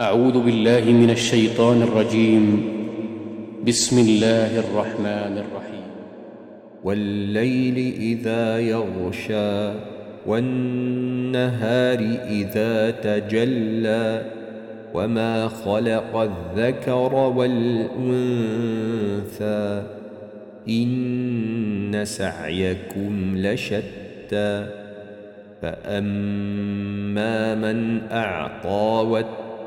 أعوذ بالله من الشيطان الرجيم. بسم الله الرحمن الرحيم. والليل إذا يغشى والنهار إذا تجلى وما خلق الذكر والأنثى إن سعيكم لشتى فأما من أعطى واتقى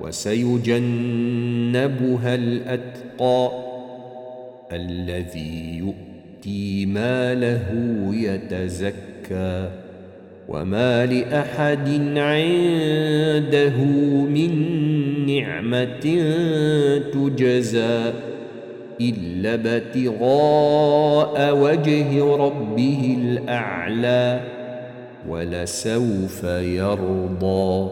وسيجنبها الأتقى الذي يؤتي ماله يتزكى وما لأحد عنده من نعمة تجزى إلا ابتغاء وجه ربه الأعلى ولسوف يرضى